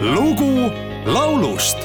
lugu laulust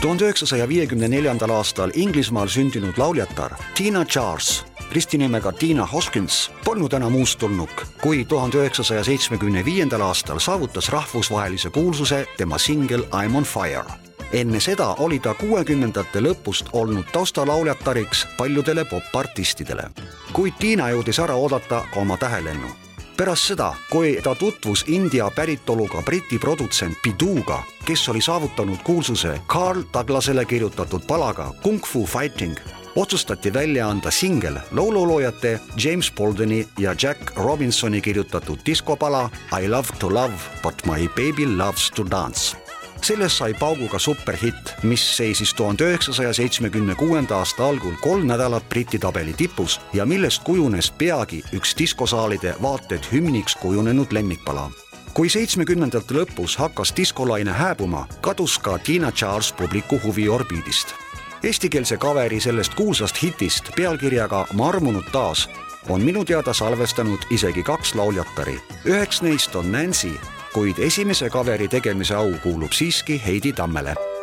tuhande üheksasaja viiekümne neljandal aastal Inglismaal sündinud lauljatar Tina Charles ristinimega Tiina Hoskins polnud enam uustulnuk, kui tuhande üheksasaja seitsmekümne viiendal aastal saavutas rahvusvahelise kuulsuse tema singel I m on fire. enne seda oli ta kuuekümnendate lõpust olnud taustalauljatariks paljudele popartistidele, kuid Tiina jõudis ära oodata oma tähelennu pärast seda, kui ta tutvus India päritoluga Briti produtsent Biduga, kes oli saavutanud kuulsuse Carl Douglasele kirjutatud palaga Kung Fu Fighting, otsustati välja anda singel laululoojate James Baldwini ja Jack Robinsoni kirjutatud diskopala I love to love but my baby loves to dance. Sellest sai pauguga superhitt, mis seisis tuhande üheksasaja seitsmekümne kuuenda aasta algul kolm nädalat Briti tabeli tipus ja millest kujunes peagi üks diskosaalide vaated hümniks kujunenud lemmikpala kui seitsmekümnendate lõpus hakkas diskolaine hääbuma, kadus ka Tiina Charles publiku huvi orbiidist. Eestikeelse kaveri sellest kuulsast hitist pealkirjaga Ma armunud taas on minu teada salvestanud isegi kaks lauljatari. üheks neist on Nancy kuid esimese kaveri tegemise au kuulub siiski Heidi Tammele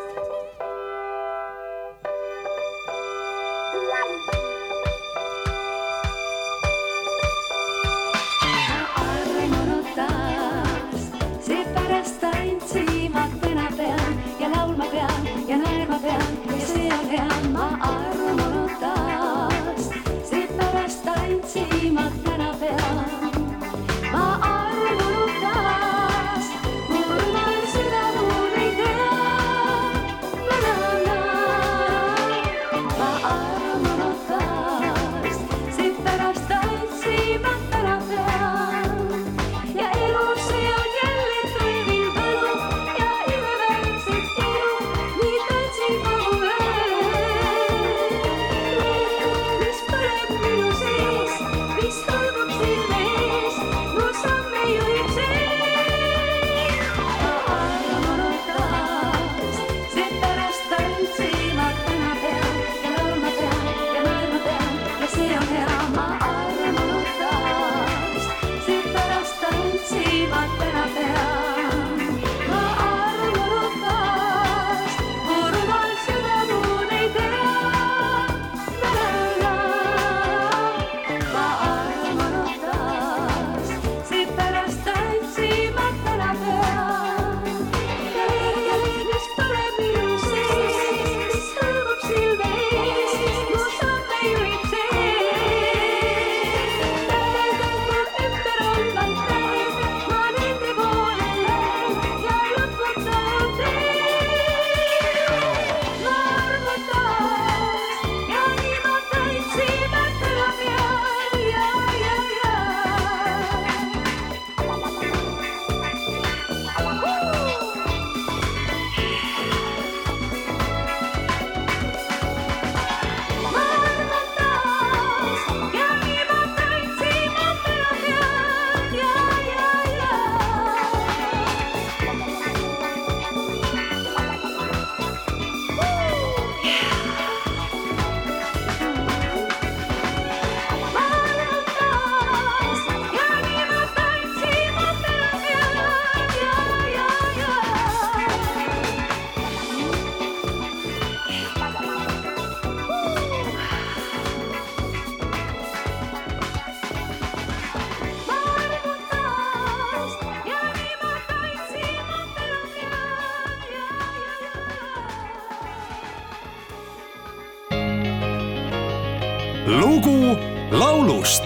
lugu laulust.